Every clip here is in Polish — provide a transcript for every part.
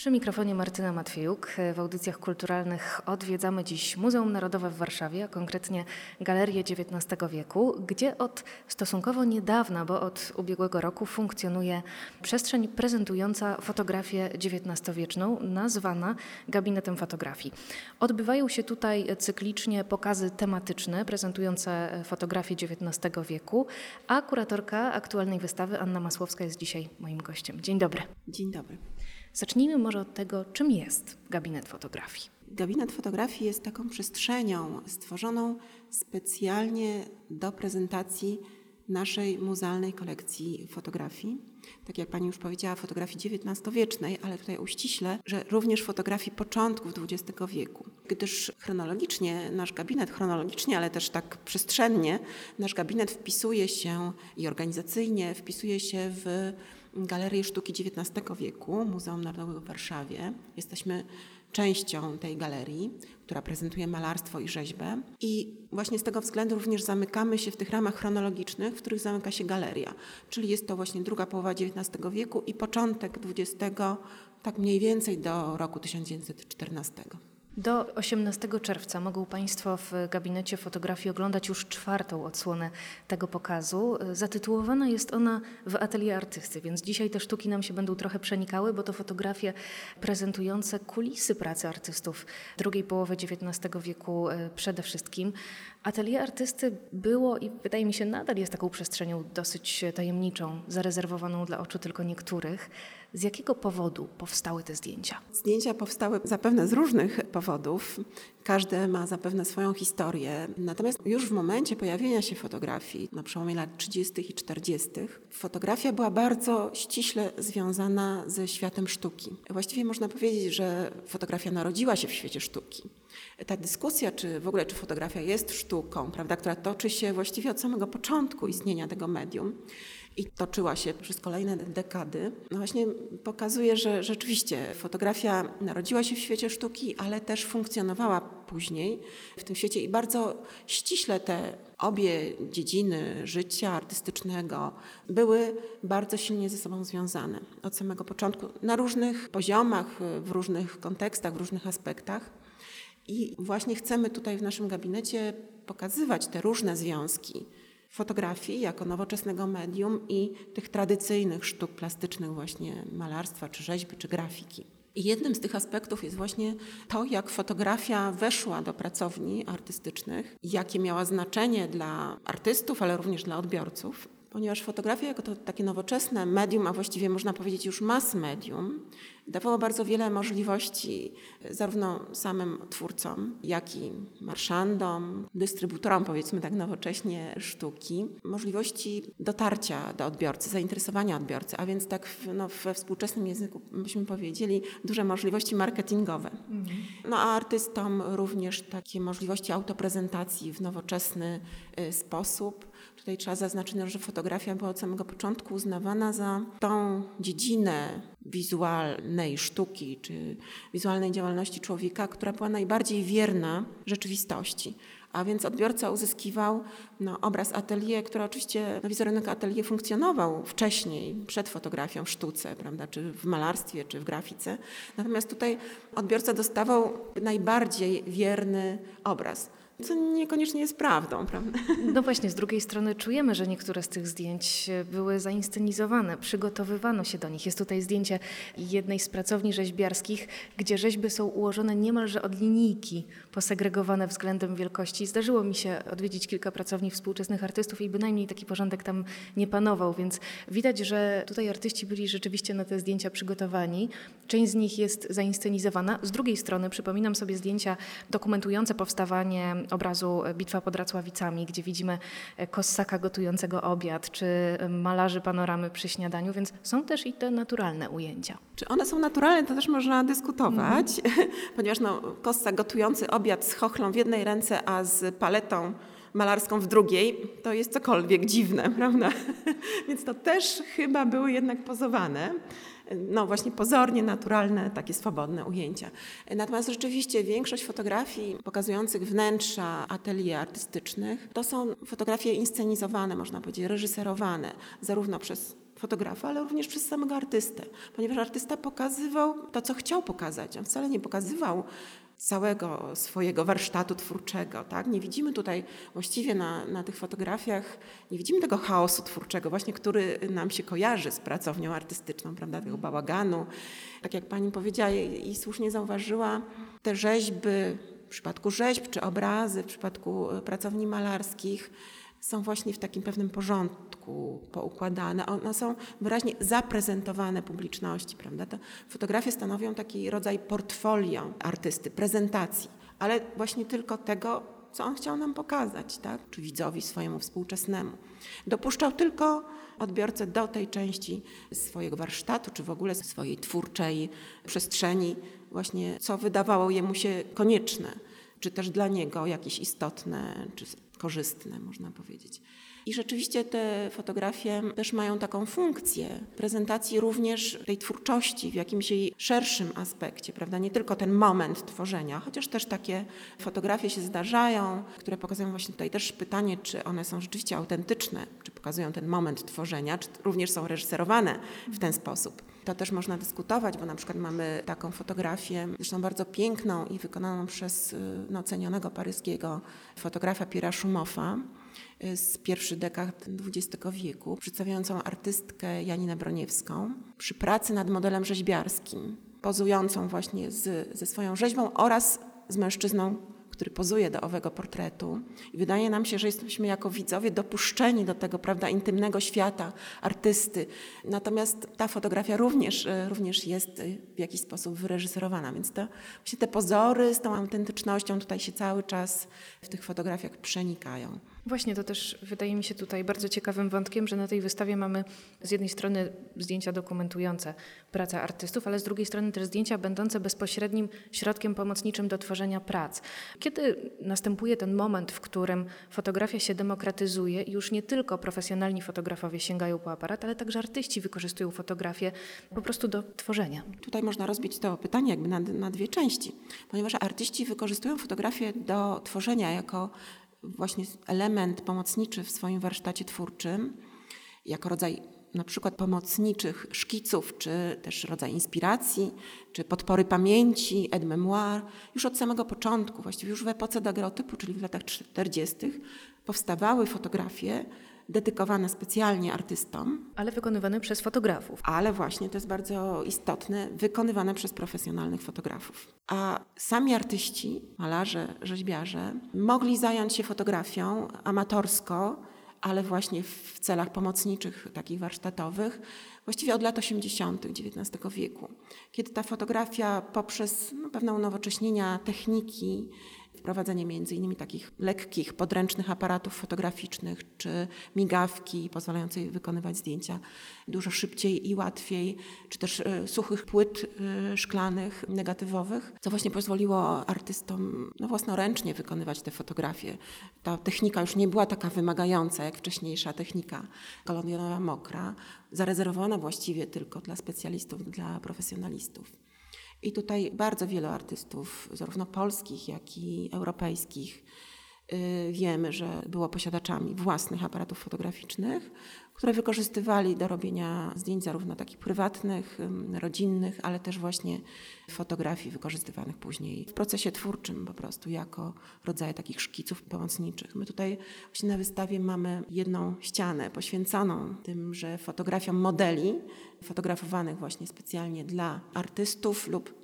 Przy mikrofonie Martyna Matwiejuk. W audycjach kulturalnych odwiedzamy dziś Muzeum Narodowe w Warszawie, a konkretnie Galerię XIX wieku, gdzie od stosunkowo niedawna, bo od ubiegłego roku funkcjonuje przestrzeń prezentująca fotografię XIX-wieczną, nazwana gabinetem fotografii. Odbywają się tutaj cyklicznie pokazy tematyczne prezentujące fotografię XIX wieku, a kuratorka aktualnej wystawy Anna Masłowska jest dzisiaj moim gościem. Dzień dobry. Dzień dobry. Zacznijmy może od tego, czym jest gabinet fotografii. Gabinet fotografii jest taką przestrzenią stworzoną specjalnie do prezentacji naszej muzealnej kolekcji fotografii. Tak jak Pani już powiedziała, fotografii XIX-wiecznej, ale tutaj uściśle, że również fotografii początków XX wieku. Gdyż chronologicznie, nasz gabinet chronologicznie, ale też tak przestrzennie, nasz gabinet wpisuje się i organizacyjnie wpisuje się w Galerię Sztuki XIX wieku Muzeum Narodowego w Warszawie. Jesteśmy częścią tej galerii, która prezentuje malarstwo i rzeźbę. I właśnie z tego względu również zamykamy się w tych ramach chronologicznych, w których zamyka się galeria. Czyli jest to właśnie druga połowa XIX wieku i początek XX, tak mniej więcej do roku 1914. Do 18 czerwca mogą Państwo w gabinecie fotografii oglądać już czwartą odsłonę tego pokazu. Zatytułowana jest ona w atelier artysty, więc dzisiaj te sztuki nam się będą trochę przenikały, bo to fotografie prezentujące kulisy pracy artystów drugiej połowy XIX wieku e, przede wszystkim. Atelier artysty było i wydaje mi się nadal jest taką przestrzenią dosyć tajemniczą, zarezerwowaną dla oczu tylko niektórych. Z jakiego powodu powstały te zdjęcia? Zdjęcia powstały zapewne z różnych powodów. Każde ma zapewne swoją historię. Natomiast już w momencie pojawienia się fotografii, na przełomie lat 30. i 40., fotografia była bardzo ściśle związana ze światem sztuki. Właściwie można powiedzieć, że fotografia narodziła się w świecie sztuki. Ta dyskusja, czy w ogóle czy fotografia jest sztuką, prawda, która toczy się właściwie od samego początku istnienia tego medium, i toczyła się przez kolejne dekady, no właśnie pokazuje, że rzeczywiście fotografia narodziła się w świecie sztuki, ale też funkcjonowała później w tym świecie i bardzo ściśle te obie dziedziny życia artystycznego były bardzo silnie ze sobą związane od samego początku na różnych poziomach, w różnych kontekstach, w różnych aspektach. I właśnie chcemy tutaj w naszym gabinecie pokazywać te różne związki fotografii jako nowoczesnego medium i tych tradycyjnych sztuk plastycznych, właśnie malarstwa, czy rzeźby, czy grafiki. I jednym z tych aspektów jest właśnie to, jak fotografia weszła do pracowni artystycznych, jakie miała znaczenie dla artystów, ale również dla odbiorców ponieważ fotografia jako to takie nowoczesne medium, a właściwie można powiedzieć już mass medium, dawało bardzo wiele możliwości zarówno samym twórcom, jak i marszandom, dystrybutorom, powiedzmy tak nowocześnie, sztuki, możliwości dotarcia do odbiorcy, zainteresowania odbiorcy, a więc tak w, no, we współczesnym języku byśmy powiedzieli duże możliwości marketingowe. Mhm. No a artystom również takie możliwości autoprezentacji w nowoczesny y, sposób Tutaj trzeba zaznaczyć, że fotografia była od samego początku uznawana za tą dziedzinę wizualnej sztuki czy wizualnej działalności człowieka, która była najbardziej wierna rzeczywistości. A więc odbiorca uzyskiwał no, obraz atelier, który oczywiście, no, wizerunek atelier funkcjonował wcześniej, przed fotografią w sztuce, prawda, czy w malarstwie, czy w grafice. Natomiast tutaj odbiorca dostawał najbardziej wierny obraz. Co niekoniecznie jest prawdą, prawda? No właśnie, z drugiej strony czujemy, że niektóre z tych zdjęć były zainscenizowane, przygotowywano się do nich. Jest tutaj zdjęcie jednej z pracowni rzeźbiarskich, gdzie rzeźby są ułożone niemalże od linijki, posegregowane względem wielkości. Zdarzyło mi się odwiedzić kilka pracowni współczesnych artystów i bynajmniej taki porządek tam nie panował, więc widać, że tutaj artyści byli rzeczywiście na te zdjęcia przygotowani. Część z nich jest zainscenizowana. Z drugiej strony przypominam sobie zdjęcia dokumentujące powstawanie obrazu Bitwa pod Racławicami, gdzie widzimy e, kossaka gotującego obiad, czy e, malarzy panoramy przy śniadaniu, więc są też i te naturalne ujęcia. Czy one są naturalne, to też można dyskutować, mm. ponieważ no, kossak gotujący obiad z chochlą w jednej ręce, a z paletą malarską w drugiej, to jest cokolwiek dziwne, prawda? Więc to też chyba były jednak pozowane no właśnie pozornie naturalne, takie swobodne ujęcia. Natomiast rzeczywiście większość fotografii pokazujących wnętrza atelier artystycznych to są fotografie inscenizowane, można powiedzieć, reżyserowane, zarówno przez fotografa, ale również przez samego artystę, ponieważ artysta pokazywał to, co chciał pokazać. On wcale nie pokazywał całego swojego warsztatu twórczego. Tak? Nie widzimy tutaj właściwie na, na tych fotografiach, nie widzimy tego chaosu twórczego, właśnie który nam się kojarzy z pracownią artystyczną, prawda? tego bałaganu. Tak jak pani powiedziała i słusznie zauważyła, te rzeźby, w przypadku rzeźb czy obrazy, w przypadku pracowni malarskich, są właśnie w takim pewnym porządku poukładane. One są wyraźnie zaprezentowane publiczności, prawda? Fotografie stanowią taki rodzaj portfolio artysty, prezentacji, ale właśnie tylko tego, co on chciał nam pokazać, tak? czy widzowi swojemu współczesnemu. Dopuszczał tylko odbiorcę do tej części swojego warsztatu, czy w ogóle swojej twórczej przestrzeni, właśnie co wydawało jemu się konieczne, czy też dla niego jakieś istotne, czy korzystne, można powiedzieć. I rzeczywiście te fotografie też mają taką funkcję prezentacji również tej twórczości w jakimś jej szerszym aspekcie, prawda? Nie tylko ten moment tworzenia, chociaż też takie fotografie się zdarzają, które pokazują właśnie tutaj też pytanie, czy one są rzeczywiście autentyczne, czy pokazują ten moment tworzenia, czy również są reżyserowane w ten sposób. To też można dyskutować, bo na przykład mamy taką fotografię, zresztą bardzo piękną i wykonaną przez no, cenionego paryskiego fotografa Pierre'a Schumoffa, z pierwszych dekad XX wieku, przedstawiającą artystkę Janinę Broniewską przy pracy nad modelem rzeźbiarskim, pozującą właśnie z, ze swoją rzeźbą oraz z mężczyzną, który pozuje do owego portretu. I wydaje nam się, że jesteśmy jako widzowie dopuszczeni do tego prawda, intymnego świata artysty. Natomiast ta fotografia również, również jest w jakiś sposób wyreżyserowana, więc to, właśnie te pozory z tą autentycznością tutaj się cały czas w tych fotografiach przenikają. Właśnie to też wydaje mi się tutaj bardzo ciekawym wątkiem, że na tej wystawie mamy z jednej strony zdjęcia dokumentujące pracę artystów, ale z drugiej strony też zdjęcia będące bezpośrednim środkiem pomocniczym do tworzenia prac. Kiedy następuje ten moment, w którym fotografia się demokratyzuje i już nie tylko profesjonalni fotografowie sięgają po aparat, ale także artyści wykorzystują fotografię po prostu do tworzenia? Tutaj można rozbić to pytanie jakby na, na dwie części, ponieważ artyści wykorzystują fotografię do tworzenia jako właśnie element pomocniczy w swoim warsztacie twórczym, jako rodzaj na przykład pomocniczych szkiców, czy też rodzaj inspiracji, czy podpory pamięci, aide memoire, już od samego początku, właściwie już w epoce dagerotypu, czyli w latach 40., powstawały fotografie dedykowane specjalnie artystom. Ale wykonywane przez fotografów. Ale właśnie, to jest bardzo istotne, wykonywane przez profesjonalnych fotografów. A sami artyści, malarze, rzeźbiarze, mogli zająć się fotografią amatorsko, ale właśnie w celach pomocniczych, takich warsztatowych, właściwie od lat 80. XIX wieku, kiedy ta fotografia poprzez no, pewne unowocześnienia techniki, wprowadzenie między innymi takich lekkich, podręcznych aparatów fotograficznych czy migawki pozwalającej wykonywać zdjęcia dużo szybciej i łatwiej, czy też e, suchych płyt e, szklanych, negatywowych, co właśnie pozwoliło artystom no, własnoręcznie wykonywać te fotografie. Ta technika już nie była taka wymagająca jak wcześniejsza technika koloniowa mokra, zarezerwowana właściwie tylko dla specjalistów, dla profesjonalistów. I tutaj bardzo wielu artystów, zarówno polskich, jak i europejskich, wiemy, że było posiadaczami własnych aparatów fotograficznych, które wykorzystywali do robienia zdjęć zarówno takich prywatnych, rodzinnych, ale też właśnie fotografii wykorzystywanych później w procesie twórczym po prostu jako rodzaje takich szkiców pomocniczych. My tutaj właśnie na wystawie mamy jedną ścianę poświęconą tym, że fotografiom modeli fotografowanych właśnie specjalnie dla artystów lub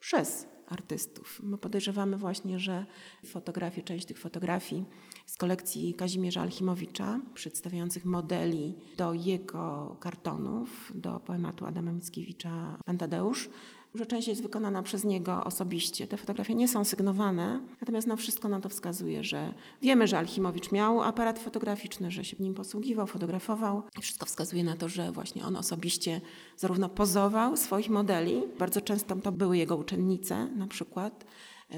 przez artystów. My podejrzewamy właśnie, że fotografie, część tych fotografii z kolekcji Kazimierza Alchimowicza, przedstawiających modeli do jego kartonów, do poematu Adama Mickiewicza Pan Tadeusz, że część jest wykonana przez niego osobiście. Te fotografie nie są sygnowane, natomiast no wszystko na to wskazuje, że wiemy, że Alchimowicz miał aparat fotograficzny, że się nim posługiwał, fotografował. Wszystko wskazuje na to, że właśnie on osobiście zarówno pozował swoich modeli, bardzo często to były jego uczennice na przykład,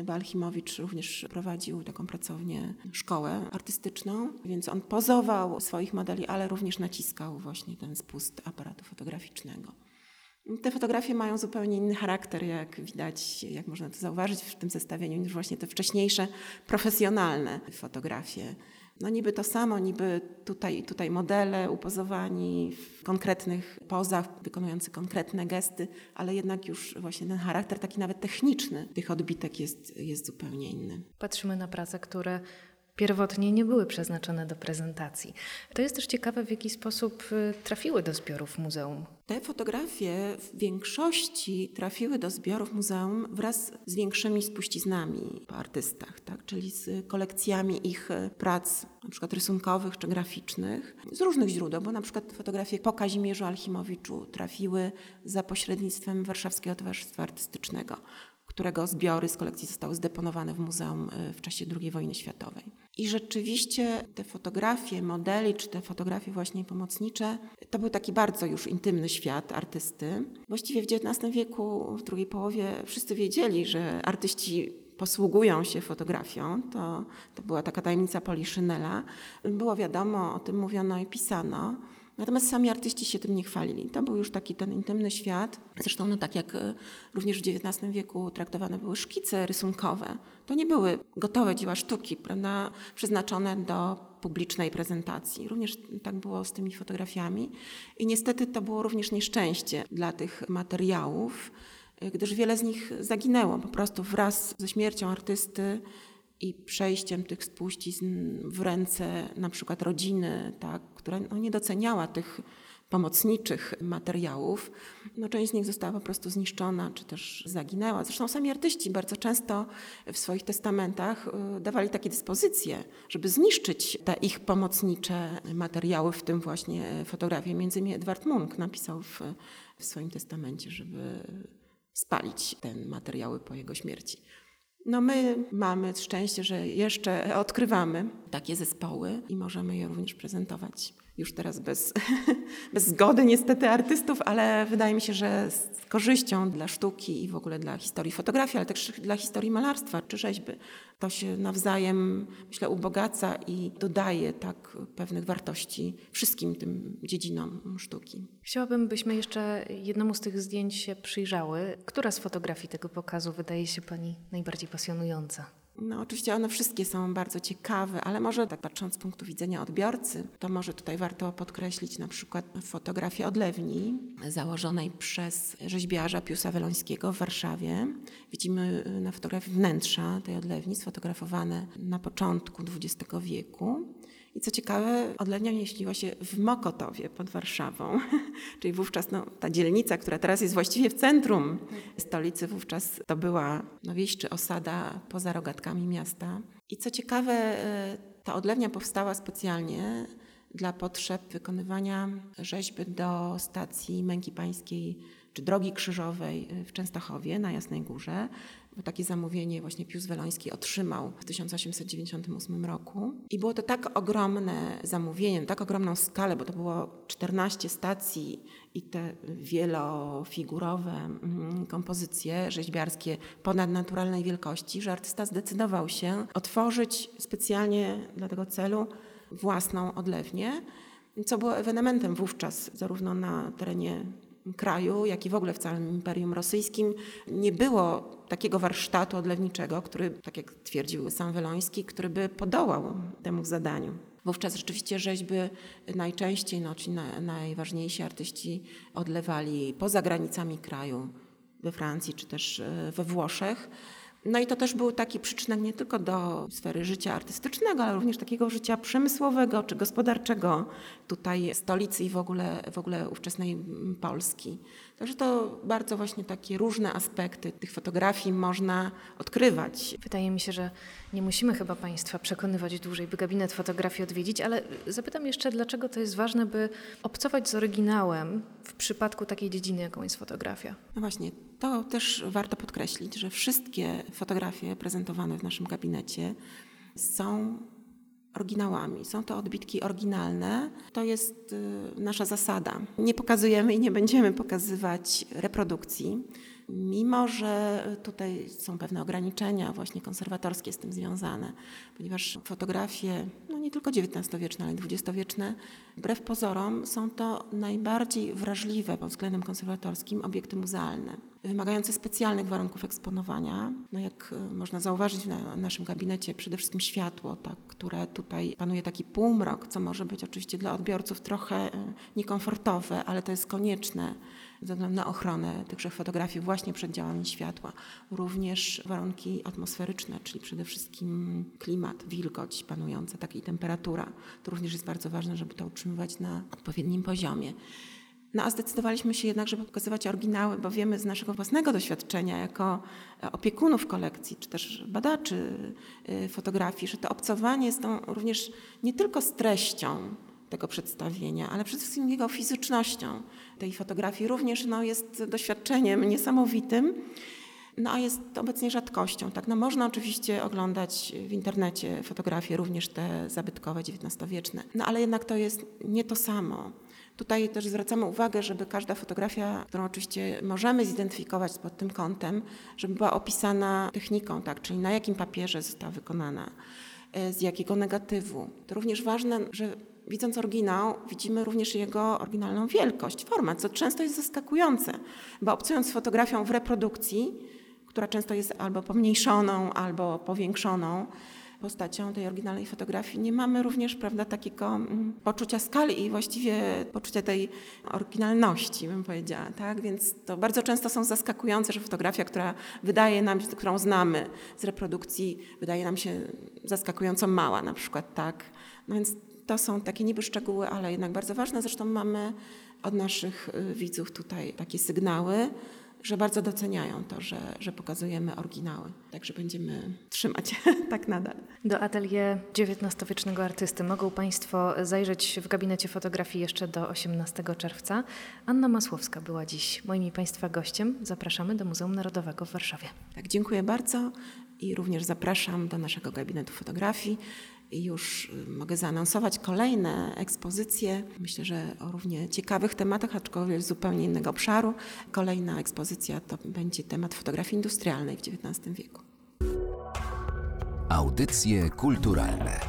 Balchimowicz również prowadził taką pracownię, szkołę artystyczną, więc on pozował swoich modeli, ale również naciskał właśnie ten spust aparatu fotograficznego. Te fotografie mają zupełnie inny charakter, jak widać, jak można to zauważyć w tym zestawieniu, niż właśnie te wcześniejsze profesjonalne fotografie. No niby to samo, niby tutaj, tutaj modele upozowani w konkretnych pozach, wykonujący konkretne gesty, ale jednak już właśnie ten charakter taki nawet techniczny tych odbitek jest, jest zupełnie inny. Patrzymy na prace, które pierwotnie nie były przeznaczone do prezentacji. To jest też ciekawe, w jaki sposób y, trafiły do zbiorów muzeum. Te fotografie w większości trafiły do zbiorów muzeum wraz z większymi spuściznami po artystach, tak? czyli z kolekcjami ich e, prac, na przykład rysunkowych czy graficznych, z różnych źródeł, bo na przykład fotografie po Kazimierzu Alchimowiczu trafiły za pośrednictwem Warszawskiego Towarzystwa Artystycznego którego zbiory z kolekcji zostały zdeponowane w muzeum e, w czasie II wojny światowej. I rzeczywiście te fotografie modeli, czy te fotografie właśnie pomocnicze, to był taki bardzo już intymny świat artysty. Właściwie w XIX wieku, w drugiej połowie, wszyscy wiedzieli, że artyści posługują się fotografią. To, to była taka tajemnica Poliszynela. Było wiadomo, o tym mówiono i pisano. Natomiast sami artyści się tym nie chwalili. To był już taki ten intymny świat. Zresztą no tak jak e, również w XIX wieku traktowane były szkice rysunkowe, to nie były gotowe dzieła sztuki, prawda, przeznaczone do publicznej prezentacji. Również tak było z tymi fotografiami. I niestety to było również nieszczęście dla tych materiałów, e, gdyż wiele z nich zaginęło po prostu wraz ze śmiercią artysty i przejściem tych spuścizn w ręce na przykład rodziny, tak, która no, nie doceniała tych pomocniczych materiałów. No, część z nich została po prostu zniszczona, czy też zaginęła. Zresztą sami artyści bardzo często w swoich testamentach y, dawali takie dyspozycje, żeby zniszczyć te ich pomocnicze materiały, w tym właśnie fotografię. Między innymi Edward Munk napisał w, w swoim testamencie, żeby spalić te materiały po jego śmierci. No my mamy szczęście, że jeszcze odkrywamy takie zespoły. i możemy je również prezentować już teraz bez, bez zgody niestety artystów, ale wydaje mi się, że z korzyścią dla sztuki i w ogóle dla historii fotografii, ale też dla historii malarstwa czy rzeźby. To się nawzajem, myślę, ubogaca i dodaje tak pewnych wartości wszystkim tym dziedzinom sztuki. Chciałabym, byśmy jeszcze jednemu z tych zdjęć się przyjrzały. Która z fotografii tego pokazu wydaje się Pani najbardziej pasjonująca? No, oczywiście one wszystkie są bardzo ciekawe, ale może tak patrząc z punktu widzenia odbiorcy, to może tutaj warto podkreślić na przykład fotografię odlewni założonej przez rzeźbiarza Piusa Welońskiego w Warszawie. Widzimy na fotografii wnętrza tej odlewni sfotografowane na początku XX wieku. I co ciekawe, odlewnia mieściła się w Mokotowie pod Warszawą, czyli wówczas no, ta dzielnica, która teraz jest właściwie w centrum stolicy, wówczas to była no, wieś czy osada poza rogatkami miasta. I co ciekawe, e, ta odlewnia powstała specjalnie dla potrzeb wykonywania rzeźby do stacji Męki Pańskiej czy Drogi Krzyżowej w Częstochowie na Jasnej Górze takie zamówienie właśnie Pius Weloński otrzymał w 1898 roku. I było to tak ogromne zamówienie, tak ogromną skalę, bo to było 14 stacji i te wielofigurowe mm, kompozycje rzeźbiarskie ponadnaturalnej wielkości, że artysta zdecydował się otworzyć specjalnie dla tego celu własną odlewnię, co było ewenementem wówczas zarówno na terenie kraju, jak i w ogóle w całym Imperium Rosyjskim nie było takiego warsztatu odlewniczego, który, tak jak twierdził sam Weloński, który by podołał temu zadaniu. Wówczas rzeczywiście rzeźby najczęściej, no, ci na, najważniejsi artyści odlewali poza granicami kraju, we Francji czy też e, we Włoszech. No i to też był taki przyczynek nie tylko do sfery życia artystycznego, ale również takiego życia przemysłowego czy gospodarczego tutaj stolicy i w ogóle, w ogóle ówczesnej Polski. Także to bardzo właśnie takie różne aspekty tych fotografii można odkrywać. Wydaje mi się, że nie musimy chyba Państwa przekonywać dłużej, by gabinet fotografii odwiedzić, ale zapytam jeszcze, dlaczego to jest ważne, by obcować z oryginałem w przypadku takiej dziedziny, jaką jest fotografia? No właśnie, to też warto podkreślić, że wszystkie fotografie prezentowane w naszym gabinecie są oryginałami. Są to odbitki oryginalne. To jest y, nasza zasada. Nie pokazujemy i nie będziemy pokazywać reprodukcji. Mimo, że tutaj są pewne ograniczenia właśnie konserwatorskie z tym związane, ponieważ fotografie, no nie tylko XIX-wieczne, ale XX-wieczne, wbrew pozorom są to najbardziej wrażliwe pod względem konserwatorskim obiekty muzealne, wymagające specjalnych warunków eksponowania. No jak e, można zauważyć na naszym gabinecie, przede wszystkim światło, tak, które tutaj panuje taki półmrok, co może być oczywiście dla odbiorców trochę e, niekomfortowe, ale to jest konieczne ze względu na ochronę tychże fotografii właśnie przed działami światła. Również warunki atmosferyczne, czyli przede wszystkim klimat, wilgoć panująca, tak i temperatura. To również jest bardzo ważne, żeby to utrzymywać na odpowiednim poziomie. No a zdecydowaliśmy się jednak, żeby pokazywać oryginały, bo wiemy z naszego własnego doświadczenia jako opiekunów kolekcji, czy też badaczy y, fotografii, że to obcowanie jest tą również nie tylko z treścią, tego przedstawienia, ale przede wszystkim jego fizycznością tej fotografii również no, jest doświadczeniem niesamowitym. No a jest obecnie rzadkością. Tak? No, można oczywiście oglądać w internecie fotografie, również te zabytkowe, XIX-wieczne, no ale jednak to jest nie to samo. Tutaj też zwracamy uwagę, żeby każda fotografia, którą oczywiście możemy zidentyfikować pod tym kątem, żeby była opisana techniką, tak? czyli na jakim papierze została wykonana, e, z jakiego negatywu. To również ważne, że widząc oryginał, widzimy również jego oryginalną wielkość, format, co często jest zaskakujące, bo obcując fotografią w reprodukcji, która często jest albo pomniejszoną, albo powiększoną postacią tej oryginalnej fotografii, nie mamy również prawda, takiego mm, poczucia skali i właściwie poczucia tej oryginalności, bym powiedziała. Tak? Więc to bardzo często są zaskakujące, że fotografia, która wydaje nam, którą znamy z reprodukcji, wydaje nam się zaskakująco mała na przykład. Tak? No więc to są takie niby szczegóły, ale jednak bardzo ważne. Zresztą mamy od naszych y, widzów tutaj takie sygnały, że bardzo doceniają to, że, że pokazujemy oryginały. Także będziemy trzymać tak nadal. Do atelier XIX-wiecznego artysty mogą Państwo zajrzeć w gabinecie fotografii jeszcze do 18 czerwca. Anna Masłowska była dziś moim i Państwa gościem. Zapraszamy do Muzeum Narodowego w Warszawie. Tak, dziękuję bardzo i również zapraszam do naszego gabinetu fotografii już y, mogę zaanonsować kolejne ekspozycje. Myślę, że o równie ciekawych tematach, aczkolwiek z zupełnie innego obszaru. Kolejna ekspozycja to będzie temat fotografii industrialnej w XIX wieku. Audycje kulturalne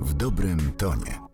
w dobrym tonie.